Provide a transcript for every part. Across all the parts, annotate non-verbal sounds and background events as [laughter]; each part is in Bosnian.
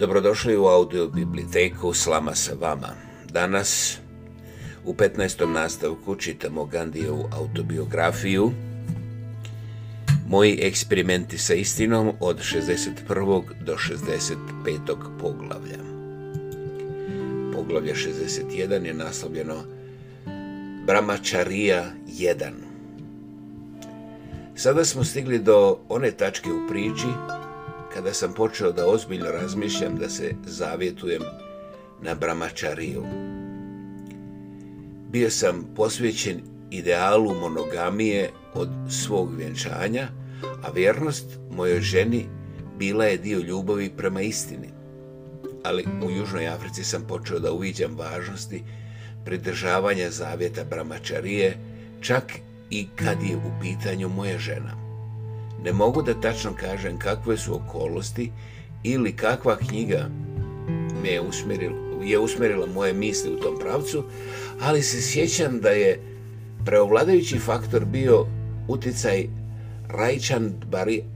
Dobrodošli u audio biblioteku Slama sa vama. Danas u 15. nastavku čitamo Gandijevu autobiografiju Moji eksperimenti sa istinom od 61. do 65. poglavlja. Poglavlje 61 je naslovljeno Bramačarija 1. Sada smo stigli do one tačke u priči kada sam počeo da ozbiljno razmišljam da se zavjetujem na bramačariju. Bio sam posvećen idealu monogamije od svog vjenčanja, a vjernost mojoj ženi bila je dio ljubavi prema istini. Ali u Južnoj Africi sam počeo da uviđam važnosti pridržavanja zavjeta bramačarije, čak i kad je u pitanju moja žena. Ne mogu da tačno kažem kakve su okolosti ili kakva knjiga me je usmjerila, je moje misli u tom pravcu, ali se sjećam da je preovladajući faktor bio uticaj Rajčan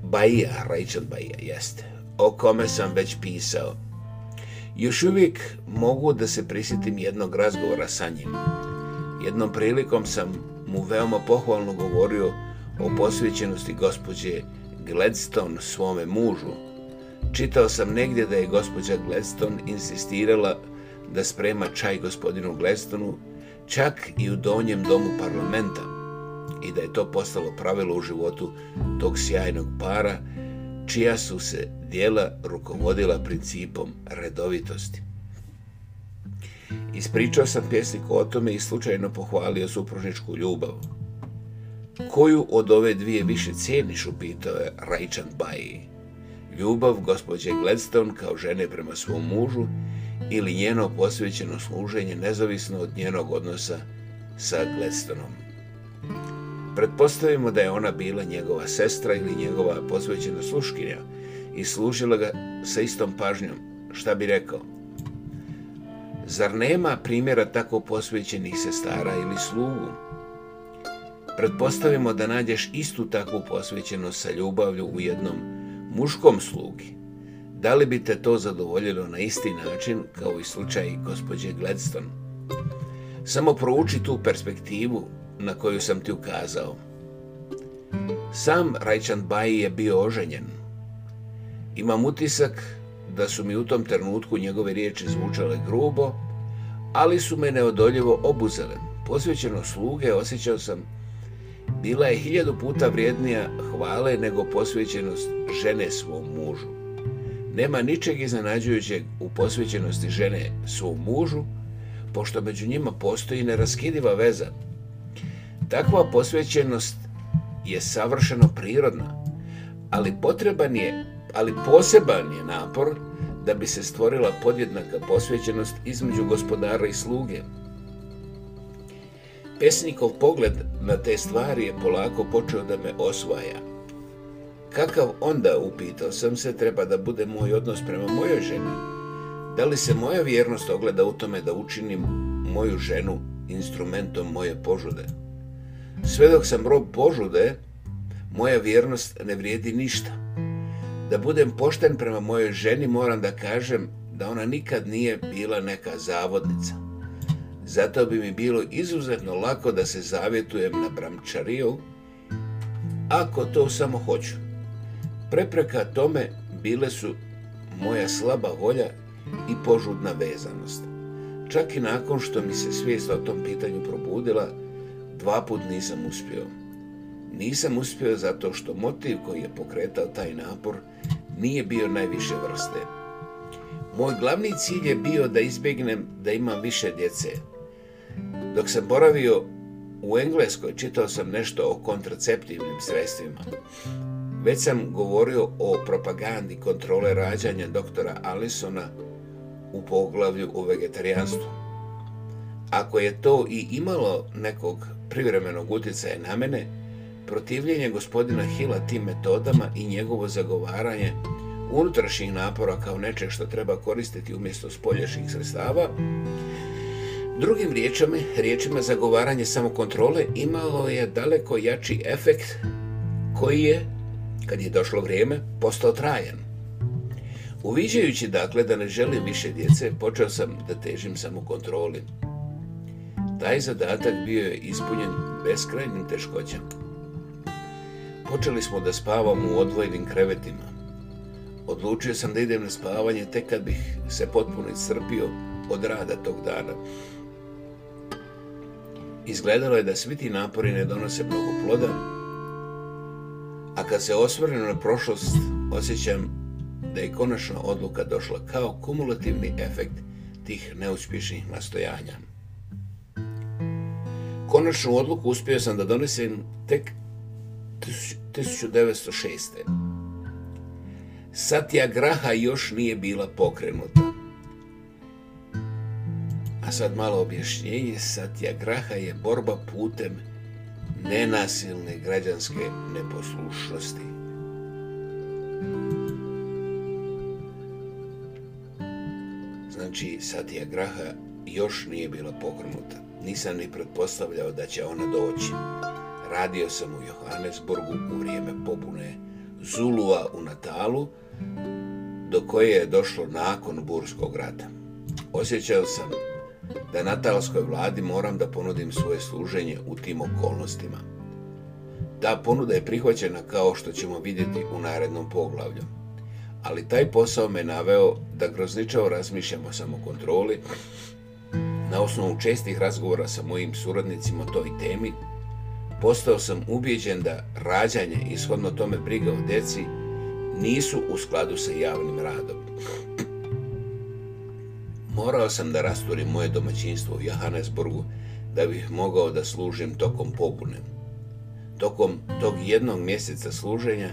Bajija, Rajčan baja jeste, o kome sam već pisao. Još uvijek mogu da se prisjetim jednog razgovora sa njim. Jednom prilikom sam mu veoma pohvalno govorio o posvećenosti gospođe Gladstone svome mužu. Čitao sam negdje da je gospođa Gladstone insistirala da sprema čaj gospodinu Gladstonu čak i u donjem domu parlamenta i da je to postalo pravilo u životu tog sjajnog para čija su se dijela rukovodila principom redovitosti. Ispričao sam pjesniku o tome i slučajno pohvalio supružničku ljubav. Koju od ove dvije više cijeniš, upitao je Rajčan Baji. Ljubav gospođe Gladstone kao žene prema svom mužu ili njeno posvećeno služenje nezavisno od njenog odnosa sa Gladstoneom. Pretpostavimo da je ona bila njegova sestra ili njegova posvećena sluškinja i služila ga sa istom pažnjom. Šta bi rekao? Zar nema primjera tako posvećenih sestara ili slugu? Pretpostavimo da nađeš istu takvu posvećenost sa ljubavlju u jednom muškom slugi. Da li bi te to zadovoljilo na isti način kao i slučaj gospođe Gladstone? Samo prouči tu perspektivu na koju sam ti ukazao. Sam Rajčan Baji je bio oženjen. Imam utisak da su mi u tom trenutku njegove riječi zvučale grubo, ali su me neodoljivo obuzele. Posvećeno sluge osjećao sam bila je hiljadu puta vrijednija hvale nego posvećenost žene svom mužu. Nema ničeg iznenađujućeg u posvećenosti žene svom mužu, pošto među njima postoji neraskidiva veza. Takva posvećenost je savršeno prirodna, ali potreban je, ali poseban je napor da bi se stvorila podjednaka posvećenost između gospodara i sluge, Pesnikov pogled na te stvari je polako počeo da me osvaja. Kakav onda, upitao sam se, treba da bude moj odnos prema mojoj ženi? Da li se moja vjernost ogleda u tome da učinim moju ženu instrumentom moje požude? Sve dok sam rob požude, moja vjernost ne vrijedi ništa. Da budem pošten prema mojoj ženi moram da kažem da ona nikad nije bila neka zavodnica. Zato bi mi bilo izuzetno lako da se zavjetujem na bramčariju, ako to samo hoću. Prepreka tome bile su moja slaba volja i požudna vezanost. Čak i nakon što mi se svijest o tom pitanju probudila, dva put nisam uspio. Nisam uspio zato što motiv koji je pokretao taj napor nije bio najviše vrste. Moj glavni cilj je bio da izbjegnem da imam više djece, dok sam boravio u Engleskoj, čitao sam nešto o kontraceptivnim sredstvima. Već sam govorio o propagandi kontrole rađanja doktora Alisona u poglavlju o vegetarijanstvu. Ako je to i imalo nekog privremenog utjecaja na mene, protivljenje gospodina Hila tim metodama i njegovo zagovaranje unutrašnjih napora kao nečeg što treba koristiti umjesto spolješnjih sredstava Drugim riječima, riječima zagovaranje samokontrole imalo je daleko jači efekt koji je, kad je došlo vrijeme, postao trajan. Uviđajući dakle da ne želim više djece, počeo sam da težim samokontroli. Taj zadatak bio je ispunjen beskrajnim teškoćama. Počeli smo da spavamo u odvojenim krevetima. Odlučio sam da idem na spavanje tek kad bih se potpuno iscrpio od rada tog dana. Izgledalo je da svi ti napori ne donose mnogo ploda, a kad se osvrnem na prošlost, osjećam da je konačna odluka došla kao kumulativni efekt tih neuspješnih nastojanja. Konačnu odluku uspio sam da donesem tek 1906. Satya Graha još nije bila pokrenuta. A sad malo objašnjenje, satja graha je borba putem nenasilne građanske neposlušnosti. Znači, satja graha još nije bila pokrenuta. Nisam ni pretpostavljao da će ona doći. Radio sam u Johannesburgu u vrijeme pobune Zulua u Natalu, do koje je došlo nakon Burskog rata. Osjećao sam da natalskoj vladi moram da ponudim svoje služenje u tim okolnostima. Ta ponuda je prihvaćena kao što ćemo vidjeti u narednom poglavlju. Ali taj posao me naveo da grozničavo razmišljam o samokontroli na osnovu čestih razgovora sa mojim suradnicima o toj temi, postao sam ubijeđen da rađanje, ishodno tome briga o deci, nisu u skladu sa javnim radom. Morao sam da rasturim moje domaćinstvo u Johannesburgu da bih mogao da služim tokom pobune. Tokom tog jednog mjeseca služenja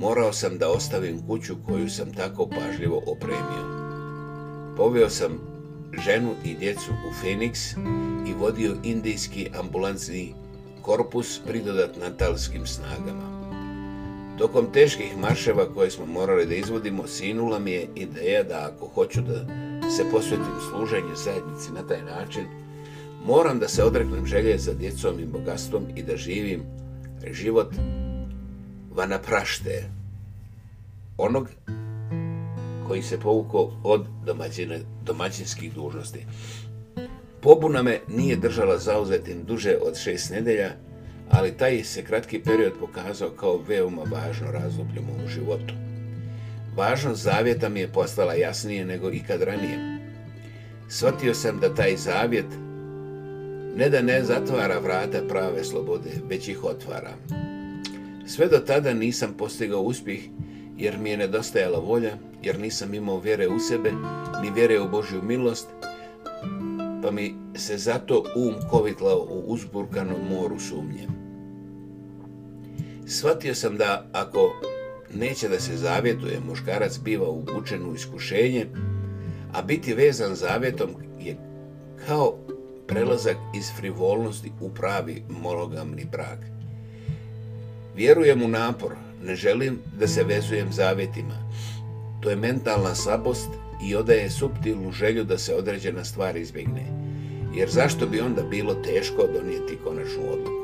morao sam da ostavim kuću koju sam tako pažljivo opremio. Poveo sam ženu i djecu u Phoenix i vodio indijski ambulansni korpus pridodat natalskim snagama. Tokom teških marševa koje smo morali da izvodimo, sinula mi je ideja da ako hoću da se posvetim služenju zajednici na taj način, moram da se odreknem želje za djecom i bogatstvom i da živim život vana prašte onog koji se povukao od domaćinskih dužnosti. Pobuna me nije držala zauzetim duže od šest nedelja, ali taj se kratki period pokazao kao veoma važno razdoblje u životu. Važnost zavjeta mi je postala jasnije nego ikad ranije. Svatio sam da taj zavjet ne da ne zatvara vrata prave slobode, već ih otvara. Sve do tada nisam postigao uspjeh jer mi je nedostajala volja, jer nisam imao vjere u sebe, ni vjere u Božju milost, pa mi se zato um kovitlao u uzburkanom moru sumnje. Shvatio sam da ako neće da se zavjetuje, muškarac biva uvučen u iskušenje, a biti vezan zavjetom je kao prelazak iz frivolnosti u pravi monogamni brak. Vjerujem u napor, ne želim da se vezujem zavjetima. To je mentalna slabost i odaje subtilnu želju da se određena stvar izbjegne. Jer zašto bi onda bilo teško donijeti konačnu odluku?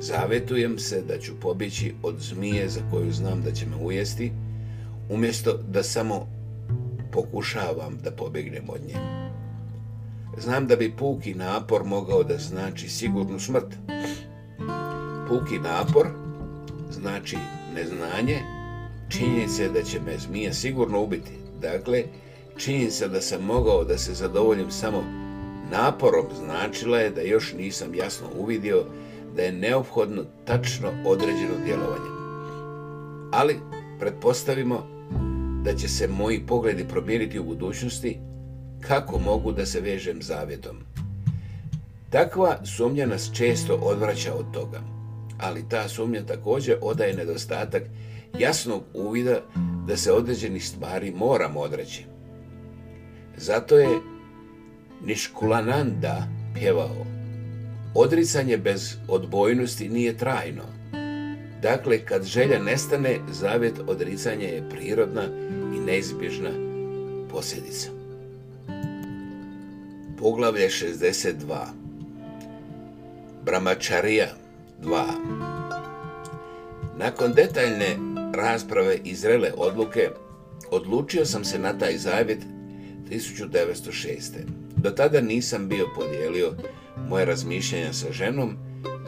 Zavetujem se da ću pobjeći od zmije za koju znam da će me ujesti, umjesto da samo pokušavam da pobjegnem od nje. Znam da bi puki napor mogao da znači sigurnu smrt. Puki napor znači neznanje, činjenica da će me zmija sigurno ubiti. Dakle, činjenica da sam mogao da se zadovoljim samo naporom značila je da još nisam jasno uvidio da je neophodno tačno određeno djelovanje. Ali pretpostavimo da će se moji pogledi promijeniti u budućnosti kako mogu da se vežem zavjetom. Takva sumnja nas često odvraća od toga, ali ta sumnja također odaje nedostatak jasnog uvida da se određenih stvari moramo odreći. Zato je Niškulananda pjevao Odricanje bez odbojnosti nije trajno. Dakle, kad želja nestane, zavjet odricanja je prirodna i neizbježna posljedica. Poglavlje 62 Bramačarija 2 Nakon detaljne rasprave i zrele odluke, odlučio sam se na taj zavjet 1906. Do tada nisam bio podijelio moje razmišljanja sa ženom,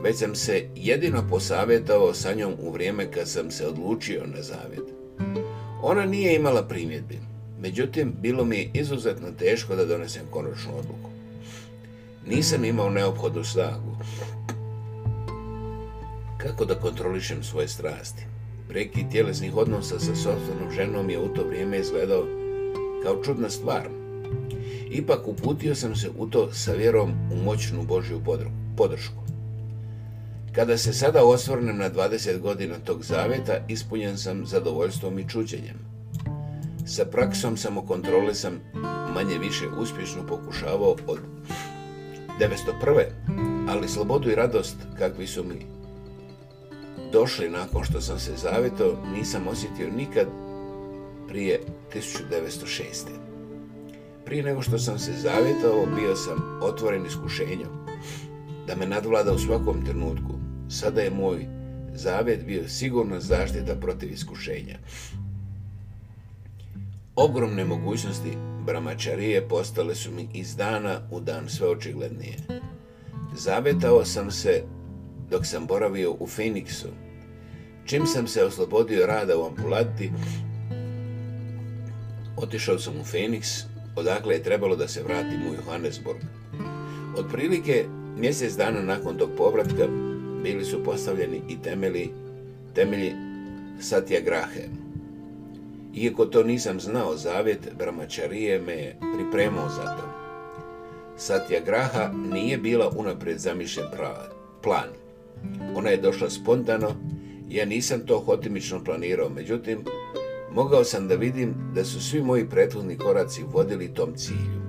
već sam se jedino posavjetao sa njom u vrijeme kad sam se odlučio na zavjet. Ona nije imala primjedbi, međutim bilo mi je izuzetno teško da donesem konačnu odluku. Nisam imao neophodnu snagu. Kako da kontrolišem svoje strasti? Prekid tjelesnih odnosa sa sobstvenom ženom je u to vrijeme izgledao kao čudna stvar, Ipak uputio sam se u to sa vjerom u moćnu Božju podršku. Kada se sada osvrnem na 20 godina tog zaveta, ispunjen sam zadovoljstvom i čuđenjem. Sa praksom samokontrole sam manje više uspješno pokušavao od 901. Ali slobodu i radost kakvi su mi došli nakon što sam se zaveto nisam osjetio nikad prije 1906. Prije nego što sam se zavjetao, bio sam otvoren iskušenju da me nadvlada u svakom trenutku. Sada je moj zavjet bio sigurna zaštita protiv iskušenja. Ogromne mogućnosti bramačarije postale su mi iz dana u dan sve očiglednije. Zavjetao sam se dok sam boravio u Feniksu. Čim sam se oslobodio rada u ambulanti, otišao sam u Feniks odakle je trebalo da se vratim u Johannesburg. Otprilike mjesec dana nakon tog povratka bili su postavljeni i temelji, temelji Satja Grahe. Iako to nisam znao, zavjet Brahmačarije me je pripremao za to. Satja Graha nije bila unaprijed zamišljen plan. Ona je došla spontano, ja nisam to hotimično planirao, međutim, mogao sam da vidim da su svi moji prethodni koraci vodili tom cilju.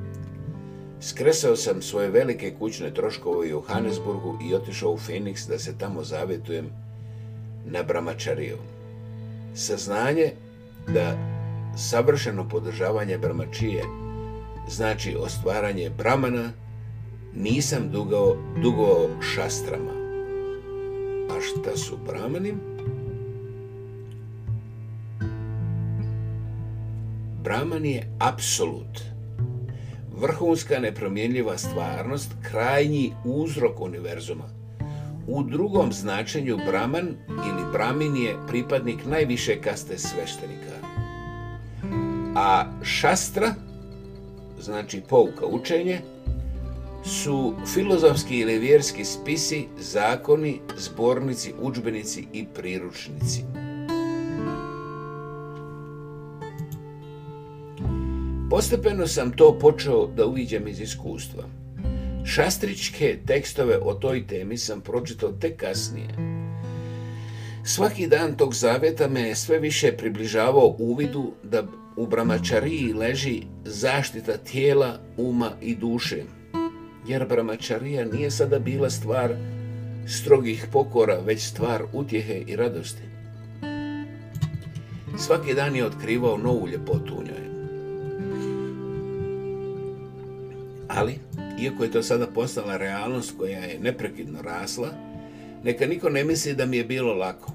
Skresao sam svoje velike kućne troškove u Johannesburgu i otišao u Phoenix da se tamo zavetujem na bramačariju. Saznanje da savršeno podržavanje bramačije znači ostvaranje bramana nisam dugao, dugovao šastrama. A šta su Bramanim? Brahman je apsolut, vrhunska nepromjenljiva stvarnost, krajnji uzrok univerzuma. U drugom značenju Brahman ili Brahmin je pripadnik najviše kaste sveštenika. A šastra, znači pouka učenje, su filozofski ili vjerski spisi, zakoni, zbornici, udžbenici i priručnici. Postepeno sam to počeo da uviđam iz iskustva. Šastričke tekstove o toj temi sam pročitao tek kasnije. Svaki dan tog zaveta me sve više približavao uvidu da u bramačariji leži zaštita tijela, uma i duše. Jer bramačarija nije sada bila stvar strogih pokora, već stvar utjehe i radosti. Svaki dan je otkrivao novu ljepotu u njoj. Ali, iako je to sada postala realnost koja je neprekidno rasla, neka niko ne misli da mi je bilo lako.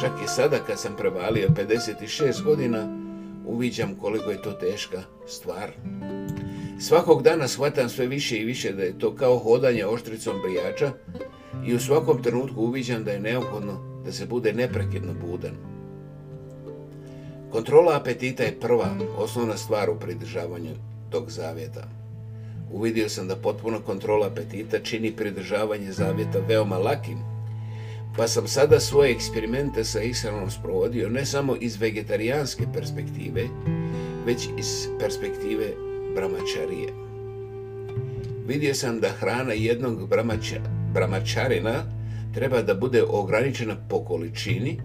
Čak i sada kad sam prevalio 56 godina, uviđam koliko je to teška stvar. Svakog dana shvatam sve više i više da je to kao hodanje oštricom brijača i u svakom trenutku uviđam da je neophodno da se bude neprekidno budan. Kontrola apetita je prva, osnovna stvar u pridržavanju tog zavjeta. Uvidio sam da potpuno kontrola apetita čini pridržavanje zavjeta veoma lakim, pa sam sada svoje eksperimente sa ishranom sprovodio ne samo iz vegetarijanske perspektive, već iz perspektive bramačarije. Vidio sam da hrana jednog bramača, bramačarina treba da bude ograničena po količini,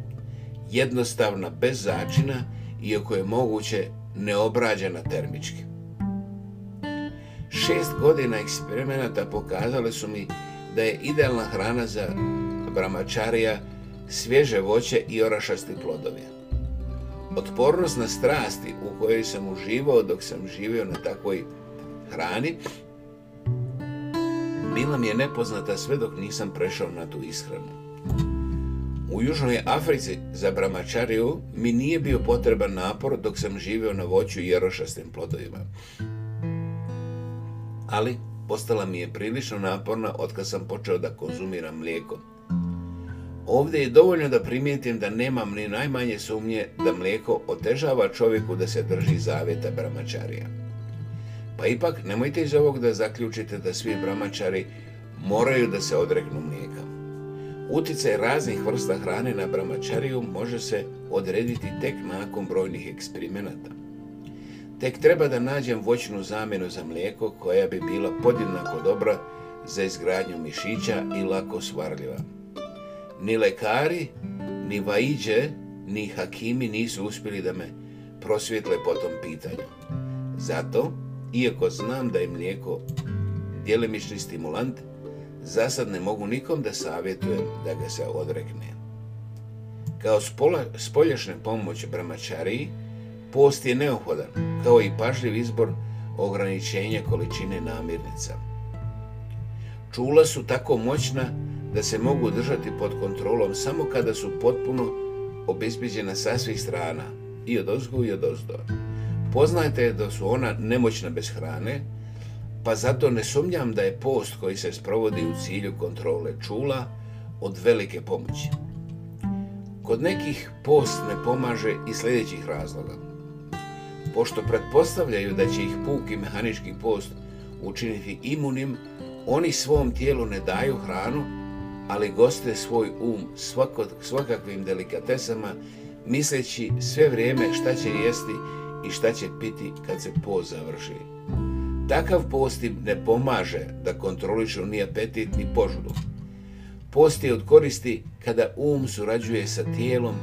jednostavna bez začina i ako je moguće neobrađena termički. Šest godina eksperimenata pokazale su mi da je idealna hrana za bramačarija svježe voće i orašasti plodovi. Otpornost na strasti u kojoj sam uživao dok sam živio na takvoj hrani bila mi je nepoznata sve dok nisam prešao na tu ishranu. U Južnoj Africi za bramačariju mi nije bio potreban napor dok sam živio na voću i jerošastim plodovima ali postala mi je prilično naporna kad sam počeo da konzumiram mlijeko. Ovdje je dovoljno da primijetim da nemam ni najmanje sumnje da mlijeko otežava čovjeku da se drži zavjeta bramačarija. Pa ipak nemojte iz ovog da zaključite da svi bramačari moraju da se odreknu mlijeka. Uticaj raznih vrsta hrane na bramačariju može se odrediti tek nakon brojnih eksperimenata. Tek treba da nađem voćnu zamjenu za mlijeko koja bi bila podjednako dobra za izgradnju mišića i lako svarljiva. Ni lekari, ni vaiđe, ni hakimi nisu uspjeli da me prosvjetle po tom pitanju. Zato, iako znam da je mlijeko djelimični stimulant, zasad ne mogu nikom da savjetujem da ga se odrekne. Kao spolješne pomoć bramačariji, Post je neophodan, kao i pažljiv izbor ograničenja količine namirnica. Čula su tako moćna da se mogu držati pod kontrolom samo kada su potpuno obezbiđena sa svih strana, i od ozgu i od ozdo. Poznajte je da su ona nemoćna bez hrane, pa zato ne sumnjam da je post koji se sprovodi u cilju kontrole čula od velike pomoći. Kod nekih post ne pomaže iz sljedećih razloga pošto pretpostavljaju da će ih puki mehanički post učiniti imunim, oni svom tijelu ne daju hranu, ali goste svoj um svakakvim delikatesama, misleći sve vrijeme šta će jesti i šta će piti kad se post završi. Takav post im ne pomaže da kontrolišu ni apetit ni požudu. Post je od koristi kada um surađuje sa tijelom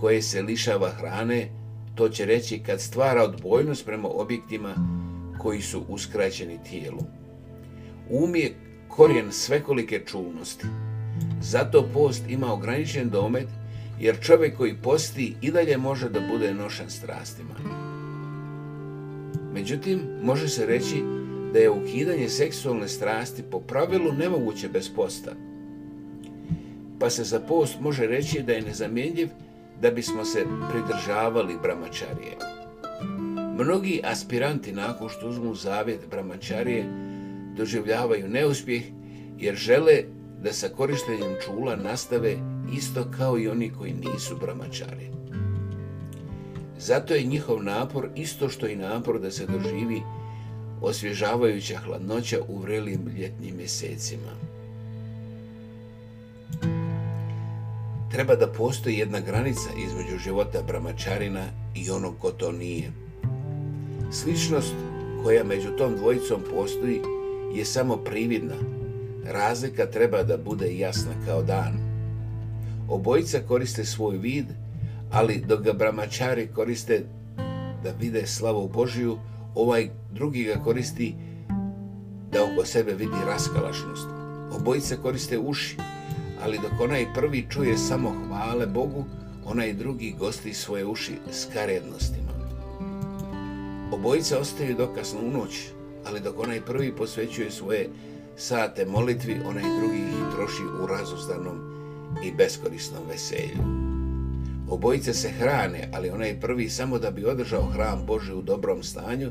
koje se lišava hrane, to će reći kad stvara odbojnost prema objektima koji su uskraćeni tijelu. Um je korijen svekolike čulnosti. Zato post ima ograničen domet, jer čovjek koji posti i dalje može da bude nošen strastima. Međutim, može se reći da je ukidanje seksualne strasti po pravilu nemoguće bez posta. Pa se za post može reći da je nezamjenjiv da bismo se pridržavali bramačarije. Mnogi aspiranti nakon što uzmu zavjet bramačarije doživljavaju neuspjeh jer žele da sa korištenjem čula nastave isto kao i oni koji nisu bramačari. Zato je njihov napor isto što i napor da se doživi osvježavajuća hladnoća u vrelim ljetnim mjesecima treba da postoji jedna granica između života bramačarina i onog ko to nije. Sličnost koja među tom dvojicom postoji je samo prividna. Razlika treba da bude jasna kao dan. Obojica koriste svoj vid, ali dok ga bramačari koriste da vide slavu Božiju, ovaj drugi ga koristi da oko sebe vidi raskalašnost. Obojica koriste uši, ali dok onaj prvi čuje samo hvale Bogu, onaj drugi gosti svoje uši s karednostima. Obojice ostaju dokasno u noć, ali dok onaj prvi posvećuje svoje sate molitvi, onaj drugi ih troši u razostanom i beskorisnom veselju. Obojice se hrane, ali onaj prvi samo da bi održao hram Bože u dobrom stanju,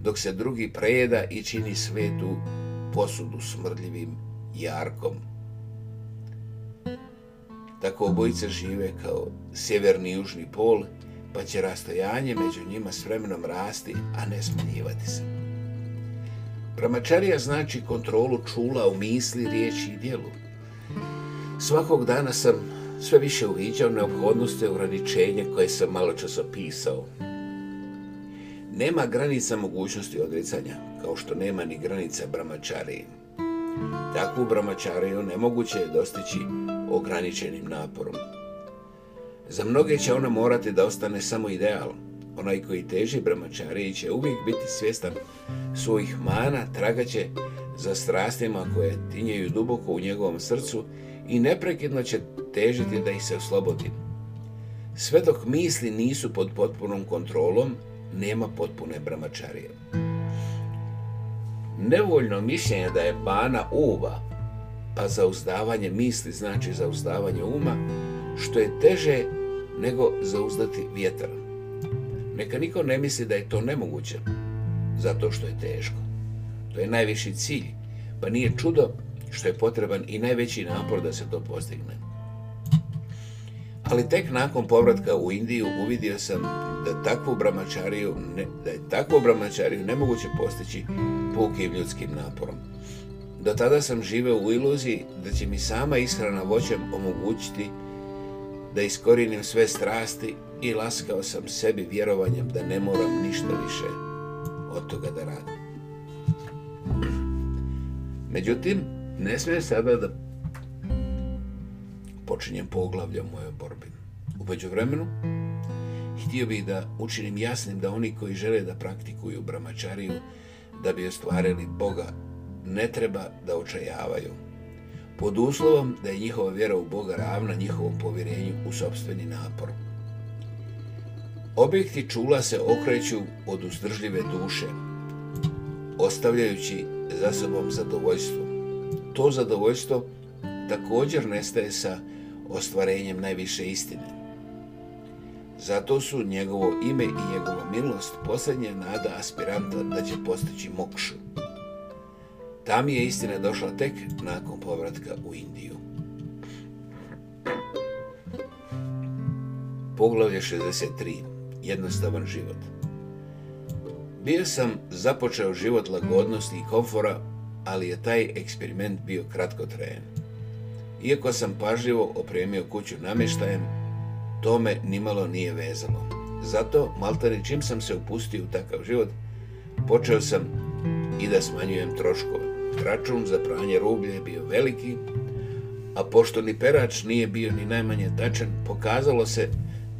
dok se drugi prejeda i čini svetu posudu smrdljivim jarkom. Tako obojice žive kao sjeverni i južni pol, pa će rastojanje među njima s vremenom rasti, a ne smanjivati se. Pramačarija znači kontrolu čula u misli, riječi i dijelu. Svakog dana sam sve više uviđao neophodnosti i ograničenje koje sam malo čas opisao. Nema granica mogućnosti odricanja, kao što nema ni granica bramačariji. Takvu bramačariju nemoguće je dostići ograničenim naporom. Za mnoge će ona morati da ostane samo ideal. Onaj koji teži prema će uvijek biti svjestan svojih mana, tragaće za strastima koje tinjeju duboko u njegovom srcu i neprekidno će težiti da ih se oslobodi. Sve dok misli nisu pod potpunom kontrolom, nema potpune bramačarije. Nevoljno mišljenje da je bana uva pa zauzdavanje misli znači zauzdavanje uma, što je teže nego zauzdati vjetar. Neka niko ne misli da je to nemoguće, zato što je teško. To je najviši cilj, pa nije čudo što je potreban i najveći napor da se to postigne. Ali tek nakon povratka u Indiju uvidio sam da takvu ne, da je takvu bramačariju nemoguće postići pukim ljudskim naporom do tada sam živeo u iluziji da će mi sama ishrana voćem omogućiti da iskorinim sve strasti i laskao sam sebi vjerovanjem da ne moram ništa više od toga da radim. Međutim, ne smijem sada da počinjem poglavlja moje borbi. U međuvremenu, htio bih da učinim jasnim da oni koji žele da praktikuju bramačariju da bi ostvarili Boga ne treba da očajavaju, pod uslovom da je njihova vjera u Boga ravna njihovom povjerenju u sobstveni napor. Objekti čula se okreću od uzdržljive duše, ostavljajući za sobom zadovoljstvo. To zadovoljstvo također nestaje sa ostvarenjem najviše istine. Zato su njegovo ime i njegova milost posljednja nada aspiranta da će postići mokšu. Tam je istina došla tek nakon povratka u Indiju. Poglavlje 63. Jednostavan život. Bio sam započeo život lagodnosti i komfora, ali je taj eksperiment bio trajen. Iako sam pažljivo opremio kuću namještajem, to me nimalo nije vezalo. Zato, maltari čim sam se upustio u takav život, počeo sam i da smanjujem troškove. Račun za pranje rublja je bio veliki, a pošto ni perač nije bio ni najmanje tačan, pokazalo se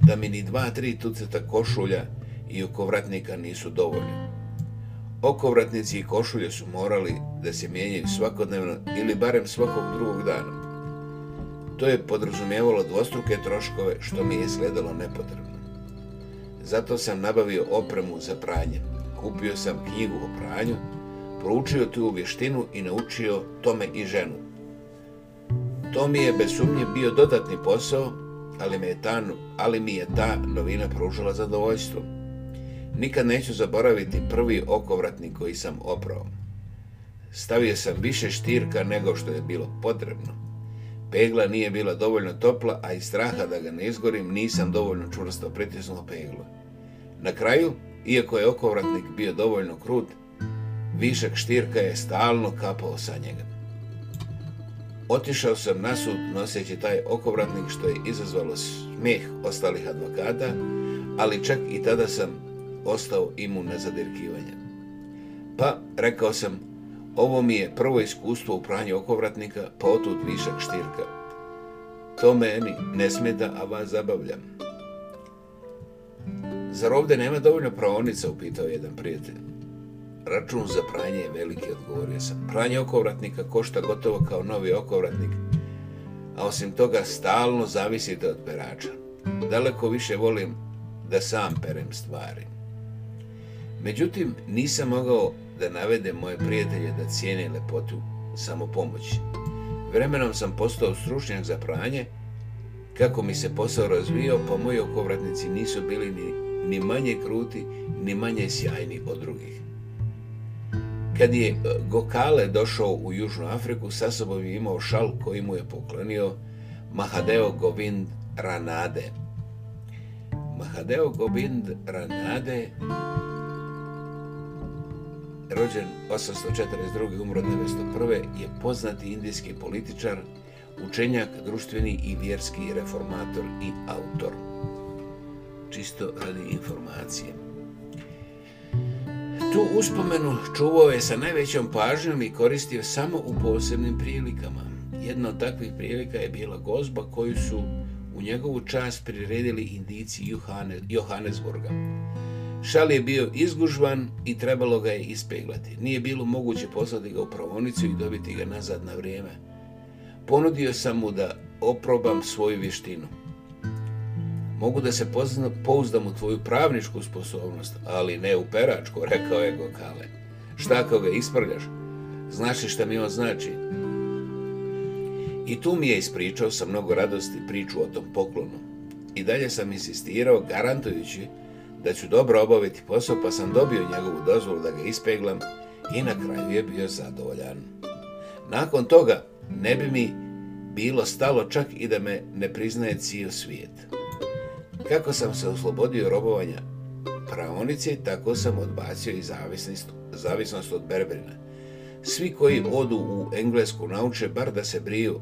da mi ni dva, tri tuceta košulja i okovratnika nisu dovoljni. Okovratnici i košulje su morali da se mijenjaju svakodnevno ili barem svakog drugog dana. To je podrazumijevalo dvostruke troškove što mi je izgledalo nepotrebno. Zato sam nabavio opremu za pranje. Kupio sam knjigu o pranju, proučio tu vještinu i naučio tome i ženu. To mi je bez sumnje bio dodatni posao, ali mi je ta, ali mi je ta novina pružila zadovoljstvo. Nikad neću zaboraviti prvi okovratnik koji sam oprao. Stavio sam više štirka nego što je bilo potrebno. Pegla nije bila dovoljno topla, a iz straha da ga ne izgorim nisam dovoljno čvrsto pritisnuo peglu. Na kraju, iako je okovratnik bio dovoljno krut, Višak štirka je stalno kapao sa njega. Otišao sam na sud noseći taj okovratnik što je izazvalo smijeh ostalih advokata, ali čak i tada sam ostao imun na zadirkivanje. Pa, rekao sam, ovo mi je prvo iskustvo u pranju okovratnika, pa otud višak štirka. To meni ne smeta, a vas zabavljam. Zar ovdje nema dovoljno pravonica, upitao jedan prijatelj račun za pranje je veliki, odgovorio sam. Pranje okovratnika košta gotovo kao novi okovratnik, a osim toga stalno zavisite od perača. Daleko više volim da sam perem stvari. Međutim, nisam mogao da navedem moje prijatelje da cijene lepotu samo pomoći. Vremenom sam postao stručnjak za pranje, kako mi se posao razvio, pa moji okovratnici nisu bili ni, ni manje kruti, ni manje sjajni od drugih. Kad je e, Gokale došao u Južnu Afriku, sa sobom je imao šal koji mu je poklonio Mahadeo Govind Ranade. Mahadeo Govind Ranade rođen 842. umro 901. je poznati indijski političar, učenjak, društveni i vjerski reformator i autor. Čisto radi informacije. Tu uspomenu čuvao je sa najvećom pažnjom i koristio samo u posebnim prilikama. Jedna od takvih prilika je bila gozba koju su u njegovu čast priredili indici Johane, Johannesburga. Šal je bio izgužvan i trebalo ga je ispeglati. Nije bilo moguće poslati ga u provonicu i dobiti ga nazad na vrijeme. Ponudio sam mu da oprobam svoju vještinu. Mogu da se pouzdam u tvoju pravničku sposobnost, ali ne u peračku, rekao je Gokale. Šta ako ga isprljaš? Znaš li šta mi on znači? I tu mi je ispričao sa mnogo radosti priču o tom poklonu. I dalje sam insistirao, garantujući da ću dobro obaviti posao, pa sam dobio njegovu dozvolu da ga ispeglam i na kraju je bio zadovoljan. Nakon toga ne bi mi bilo stalo čak i da me ne priznaje cijel svijet. Kako sam se oslobodio robovanja praonice, tako sam odbacio i zavisnost, zavisnost od berberina. Svi koji odu u englesku nauče bar da se briju,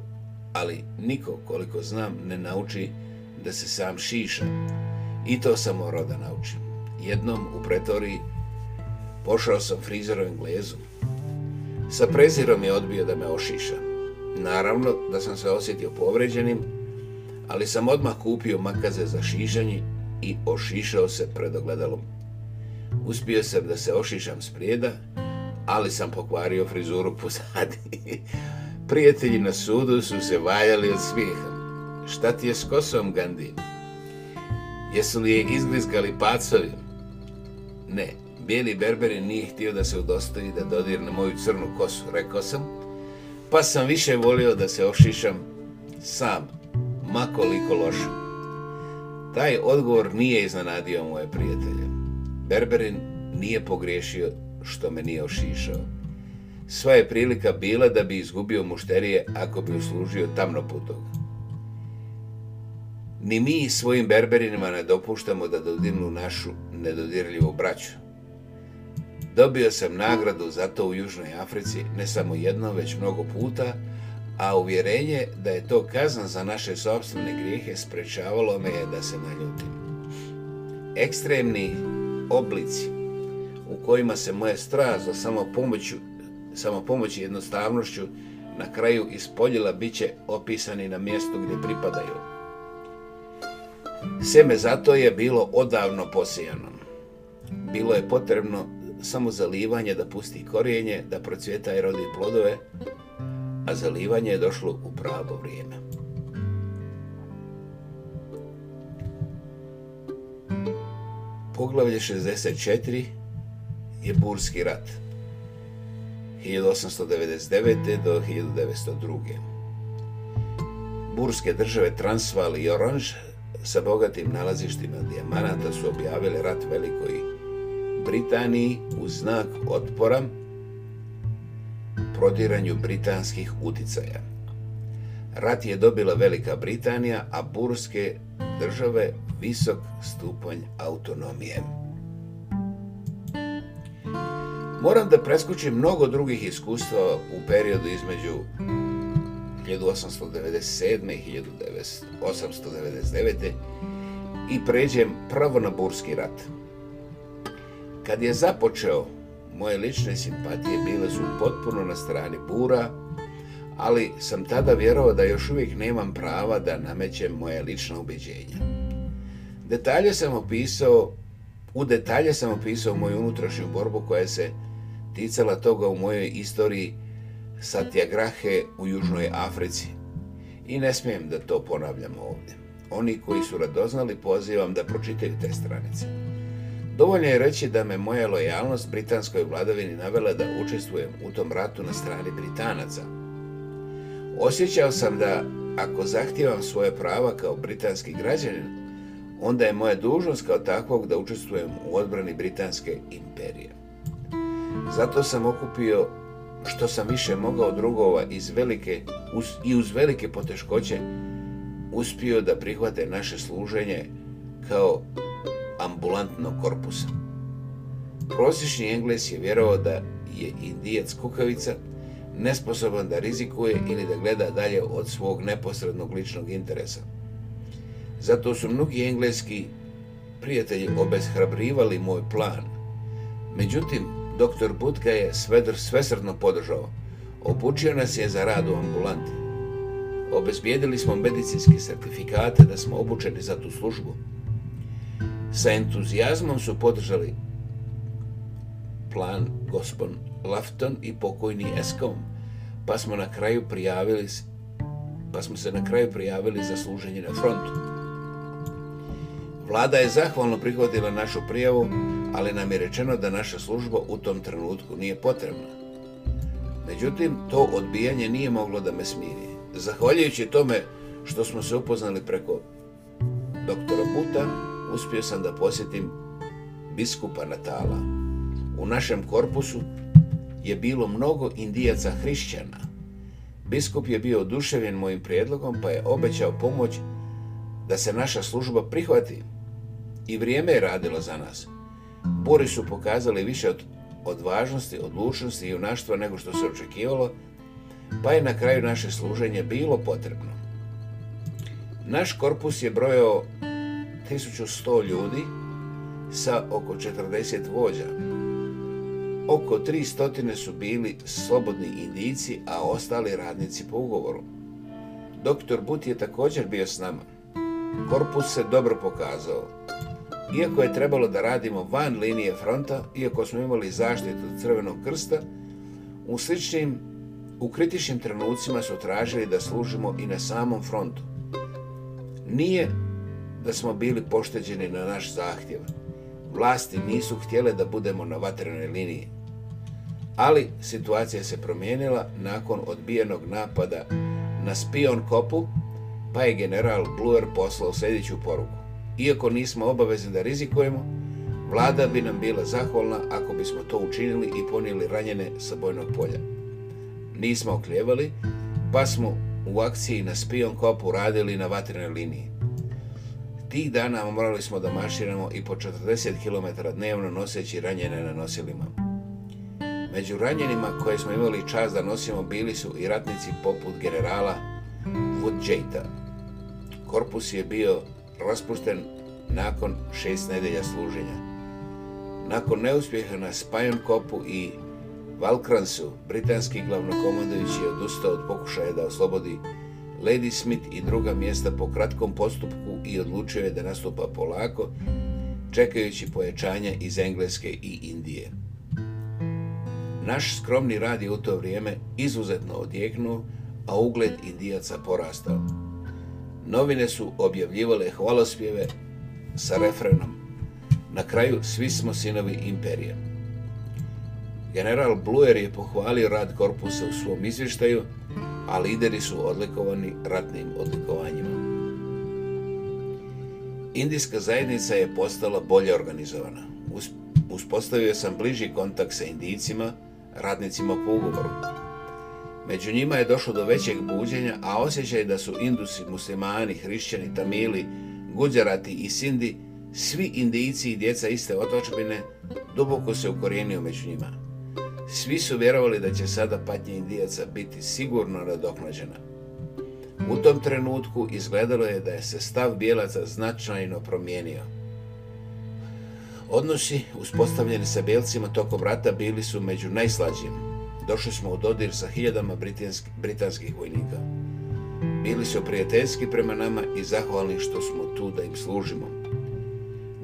ali niko, koliko znam, ne nauči da se sam šiša. I to sam samo da naučim. Jednom u pretoriji pošao sam frizeru englezu. Sa prezirom je odbio da me ošiša. Naravno da sam se osjetio povređenim ali sam odmah kupio makaze za šižanje i ošišao se pred ogledalom. Uspio sam da se ošišam sprijeda, ali sam pokvario frizuru [laughs] pozadi. Prijatelji na sudu su se valjali od svih. Šta ti je s kosom, Gandhi? Jesu li je izglizgali pacovi? Ne, bijeli berberin nije htio da se udostoji da dodirne moju crnu kosu, rekao sam, pa sam više volio da se ošišam sam makoliko loše. Taj odgovor nije iznenadio moje prijatelje. Berberin nije pogriješio što me nije ošišao. Sva je prilika bila da bi izgubio mušterije ako bi uslužio putog. Ni mi svojim berberinima ne dopuštamo da dodirnu našu nedodirljivu braću. Dobio sam nagradu za to u Južnoj Africi ne samo jedno, već mnogo puta, a uvjerenje da je to kazan za naše sobstvene grijehe sprečavalo me je da se naljutim. Ekstremni oblici u kojima se moja strast za samopomoću, i jednostavnošću na kraju ispoljila bit će opisani na mjestu gdje pripadaju. Seme zato je bilo odavno posijano. Bilo je potrebno samo zalivanje da pusti korijenje, da procvjeta i rodi plodove, a zalivanje je došlo u pravo vrijeme. Poglavlje 64 je Burski rat 1899. do 1902. Burske države Transvaal i Oranž sa bogatim nalazištima dijamanata su objavili rat Velikoj Britaniji u znak otpora prodiranju britanskih uticaja. Rat je dobila Velika Britanija, a burske države visok stupanj autonomije. Moram da preskučim mnogo drugih iskustva u periodu između 1897. i 1899. i pređem pravo na Burski rat. Kad je započeo moje lične simpatije bile su potpuno na strani Bura, ali sam tada vjerovao da još uvijek nemam prava da namećem moje lična ubeđenje. Detalje sam opisao, u detalje sam opisao moju unutrašnju borbu koja se ticala toga u mojoj istoriji tiagrahe u Južnoj Africi. I ne smijem da to ponavljam ovdje. Oni koji su radoznali pozivam da pročitaju te stranice. Dovoljno je reći da me moja lojalnost britanskoj vladavini navela da učestvujem u tom ratu na strani Britanaca. Osjećao sam da ako zahtijevam svoje prava kao britanski građanin, onda je moja dužnost kao takvog da učestvujem u odbrani Britanske imperije. Zato sam okupio što sam više mogao drugova iz velike, i uz velike poteškoće uspio da prihvate naše služenje kao ambulantnog korpusa. Prosječni Engles je vjerovao da je indijac kukavica nesposoban da rizikuje ili da gleda dalje od svog neposrednog ličnog interesa. Zato su mnogi engleski prijatelji obeshrabrivali moj plan. Međutim, doktor Butka je svedr svesrdno podržao. Obučio nas je za rad u ambulanti. Obezbijedili smo medicinske certifikate da smo obučeni za tu službu. Sa entuzijazmom su podržali plan gospon Lafton i pokojni Eskom, pa smo na kraju prijavili pa smo se na kraju prijavili za služenje na frontu. Vlada je zahvalno prihvatila našu prijavu, ali nam je rečeno da naša služba u tom trenutku nije potrebna. Međutim, to odbijanje nije moglo da me smiri. Zahvaljujući tome što smo se upoznali preko doktora Puta, uspio sam da posjetim biskupa Natala. U našem korpusu je bilo mnogo indijaca hrišćana. Biskup je bio oduševljen mojim prijedlogom pa je obećao pomoć da se naša služba prihvati. I vrijeme je radilo za nas. Bori su pokazali više od odvažnosti, odlučnosti i junaštva nego što se očekivalo, pa je na kraju naše služenje bilo potrebno. Naš korpus je brojao 1100 ljudi sa oko 40 vođa. Oko 300 su bili slobodni indijici, a ostali radnici po ugovoru. Doktor But je također bio s nama. Korpus se dobro pokazao. Iako je trebalo da radimo van linije fronta, iako smo imali zaštitu Crvenog krsta, u sličnim, u kritičnim trenucima su tražili da služimo i na samom frontu. Nije da smo bili pošteđeni na naš zahtjev. Vlasti nisu htjele da budemo na vatrenoj liniji. Ali situacija se promijenila nakon odbijenog napada na spion kopu, pa je general Bluer poslao sljedeću poruku. Iako nismo obavezni da rizikujemo, vlada bi nam bila zahvalna ako bismo to učinili i ponijeli ranjene sa bojnog polja. Nismo okljevali, pa smo u akciji na spion kopu radili na vatrenoj liniji. Tih dana morali smo da marširamo i po 40 km dnevno noseći ranjene na nosilima. Među ranjenima koje smo imali čas da nosimo bili su i ratnici poput generala Woodjata. Korpus je bio raspušten nakon šest nedelja služenja. Nakon neuspjeha na Kopu i Valkransu, britanski glavnokomandović je odustao od pokušaja da oslobodi Lady Smith i druga mjesta po kratkom postupku i odlučio je da nastupa polako, čekajući pojačanja iz Engleske i Indije. Naš skromni rad je u to vrijeme izuzetno odjeknuo, a ugled Indijaca porastao. Novine su objavljivale hvalospjeve sa refrenom. Na kraju svi smo sinovi imperija. General Bluer je pohvalio rad korpusa u svom izvještaju, a lideri su odlikovani ratnim odlikovanjima. Indijska zajednica je postala bolje organizovana. Uspostavio sam bliži kontakt sa indijcima, radnicima po ugovoru. Među njima je došlo do većeg buđenja, a osjećaj da su indusi, muslimani, hrišćani, tamili, guđarati i sindi, svi indijci i djeca iste otočbine, duboko se ukorijenio među njima. Svi su vjerovali da će sada patnje indijaca biti sigurno nadoknađena. U tom trenutku izgledalo je da je se stav bijelaca značajno promijenio. Odnosi uspostavljeni sa bijelcima tokom rata bili su među najslađim. Došli smo u dodir sa hiljadama britanskih vojnika. Bili su prijateljski prema nama i zahvalni što smo tu da im služimo.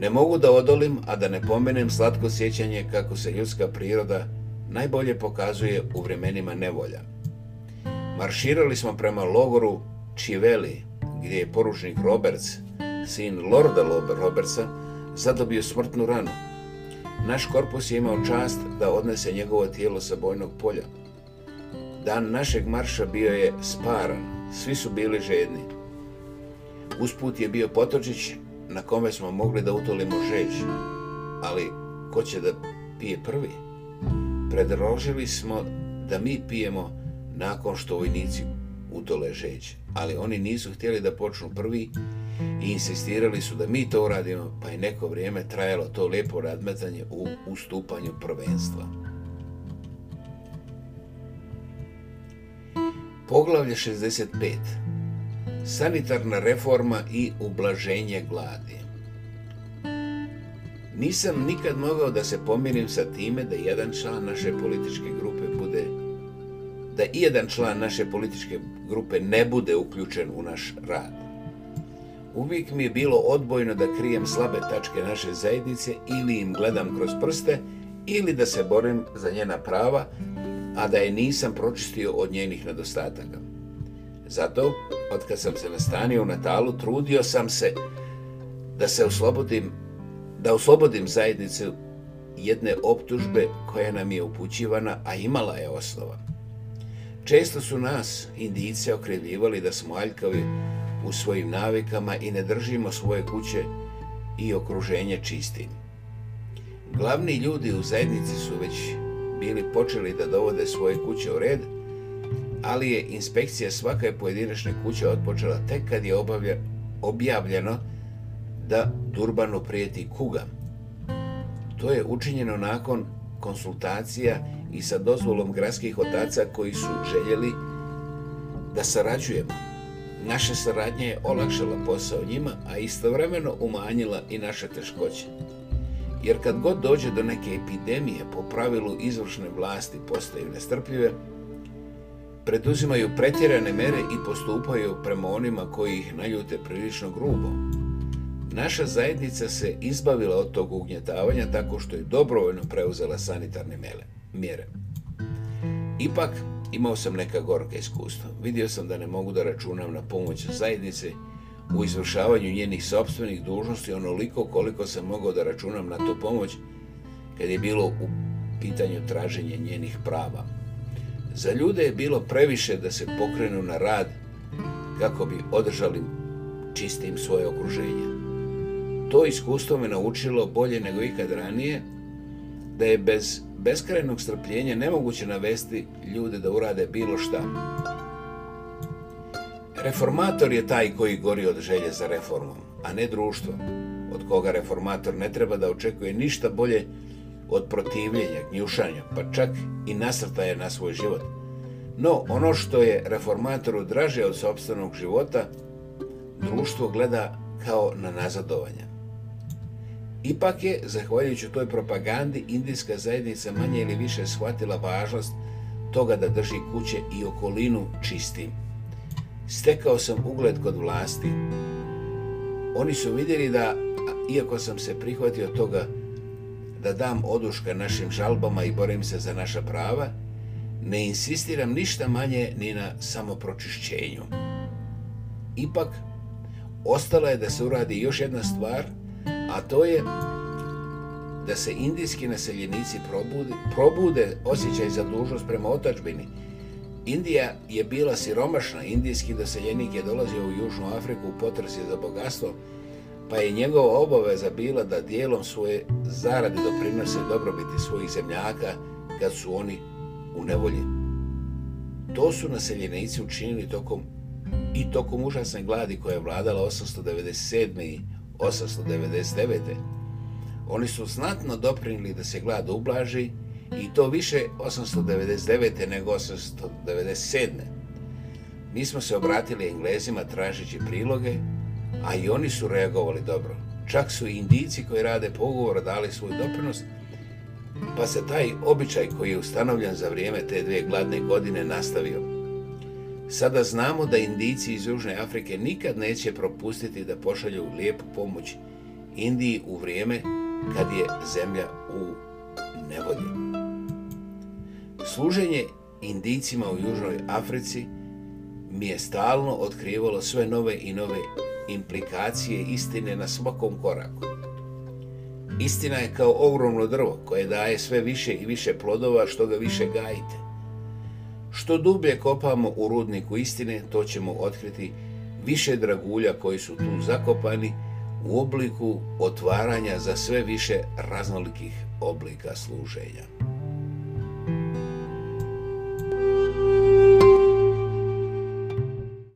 Ne mogu da odolim, a da ne pomenem slatko sjećanje kako se ljudska priroda najbolje pokazuje u vremenima nevolja. Marširali smo prema logoru Čiveli, gdje je poručnik Roberts, sin Lorda Robertsa, zadobio smrtnu ranu. Naš korpus je imao čast da odnese njegovo tijelo sa bojnog polja. Dan našeg marša bio je sparan, svi su bili žedni. Usput je bio potočić na kome smo mogli da utolimo žeć, ali ko će da pije prvi? predložili smo da mi pijemo nakon što vojnici utole žeć. Ali oni nisu htjeli da počnu prvi i insistirali su da mi to uradimo, pa je neko vrijeme trajalo to lijepo radmetanje u ustupanju prvenstva. Poglavlje 65. Sanitarna reforma i ublaženje gladije. Nisam nikad mogao da se pomirim sa time da jedan član naše političke grupe bude da i jedan član naše političke grupe ne bude uključen u naš rad. Uvijek mi je bilo odbojno da krijem slabe tačke naše zajednice ili im gledam kroz prste ili da se borim za njena prava, a da je nisam pročistio od njenih nedostataka. Zato, od kad sam se nastanio u Natalu, trudio sam se da se oslobodim da oslobodim zajednicu jedne optužbe koja nam je upućivana, a imala je osnova. Često su nas, indijice, okrivljivali da smo aljkavi u svojim navikama i ne držimo svoje kuće i okruženje čistim. Glavni ljudi u zajednici su već bili počeli da dovode svoje kuće u red, ali je inspekcija svake pojedinačne kuće odpočela tek kad je objavljeno da Durbanu prijeti kuga. To je učinjeno nakon konsultacija i sa dozvolom gradskih otaca koji su željeli da sarađujemo. Naše saradnje je olakšala posao njima, a istovremeno umanjila i naše teškoće. Jer kad god dođe do neke epidemije, po pravilu izvršne vlasti postaju nestrpljive, preduzimaju pretjerane mere i postupaju prema onima koji ih naljute prilično grubo. Naša zajednica se izbavila od tog ugnjetavanja tako što je dobrovoljno preuzela sanitarne mjere. Ipak, imao sam neka gorka iskustva. Vidio sam da ne mogu da računam na pomoć zajednice u izvršavanju njenih sobstvenih dužnosti onoliko koliko sam mogao da računam na tu pomoć kad je bilo u pitanju traženje njenih prava. Za ljude je bilo previše da se pokrenu na rad kako bi održali čistim svoje okruženje. To iskustvo me naučilo bolje nego ikad ranije da je bez beskrajnog strpljenja nemoguće navesti ljude da urade bilo šta. Reformator je taj koji gori od želje za reformom, a ne društvo, od koga reformator ne treba da očekuje ništa bolje od protivljenja, gnjušanja, pa čak i nasrtaje na svoj život. No, ono što je reformatoru draže od sobstvenog života, društvo gleda kao na nazadovanja. Ipak je, zahvaljujući toj propagandi, indijska zajednica manje ili više shvatila važnost toga da drži kuće i okolinu čistim. Stekao sam ugled kod vlasti. Oni su vidjeli da, iako sam se prihvatio toga da dam oduška našim žalbama i borim se za naša prava, ne insistiram ništa manje ni na samopročišćenju. Ipak, ostala je da se uradi još jedna stvar – a to je da se indijski naseljenici probude, probude osjećaj za dužnost prema otačbini. Indija je bila siromašna, indijski naseljenik je dolazio u Južnu Afriku u potresi za bogatstvo, pa je njegova obaveza bila da dijelom svoje zarade doprinose dobrobiti svojih zemljaka kad su oni u nevolji. To su naseljenici učinili tokom i tokom užasne gladi koja je vladala 897. i 899. Oni su znatno doprinili da se glad ublaži i to više 899. nego 897. Mi smo se obratili Englezima tražeći priloge, a i oni su reagovali dobro. Čak su i Indijci koji rade pogovor dali svoju doprinost, pa se taj običaj koji je ustanovljen za vrijeme te dvije gladne godine nastavio. Sada znamo da Indijci iz Južne Afrike nikad neće propustiti da pošalju lijepu pomoć Indiji u vrijeme kad je zemlja u nevolji. Služenje Indijcima u Južnoj Africi mi je stalno otkrivalo sve nove i nove implikacije istine na svakom koraku. Istina je kao ogromno drvo koje daje sve više i više plodova što ga više gajite. Što dublje kopamo u rudniku istine, to ćemo otkriti više dragulja koji su tu zakopani u obliku otvaranja za sve više raznolikih oblika služenja.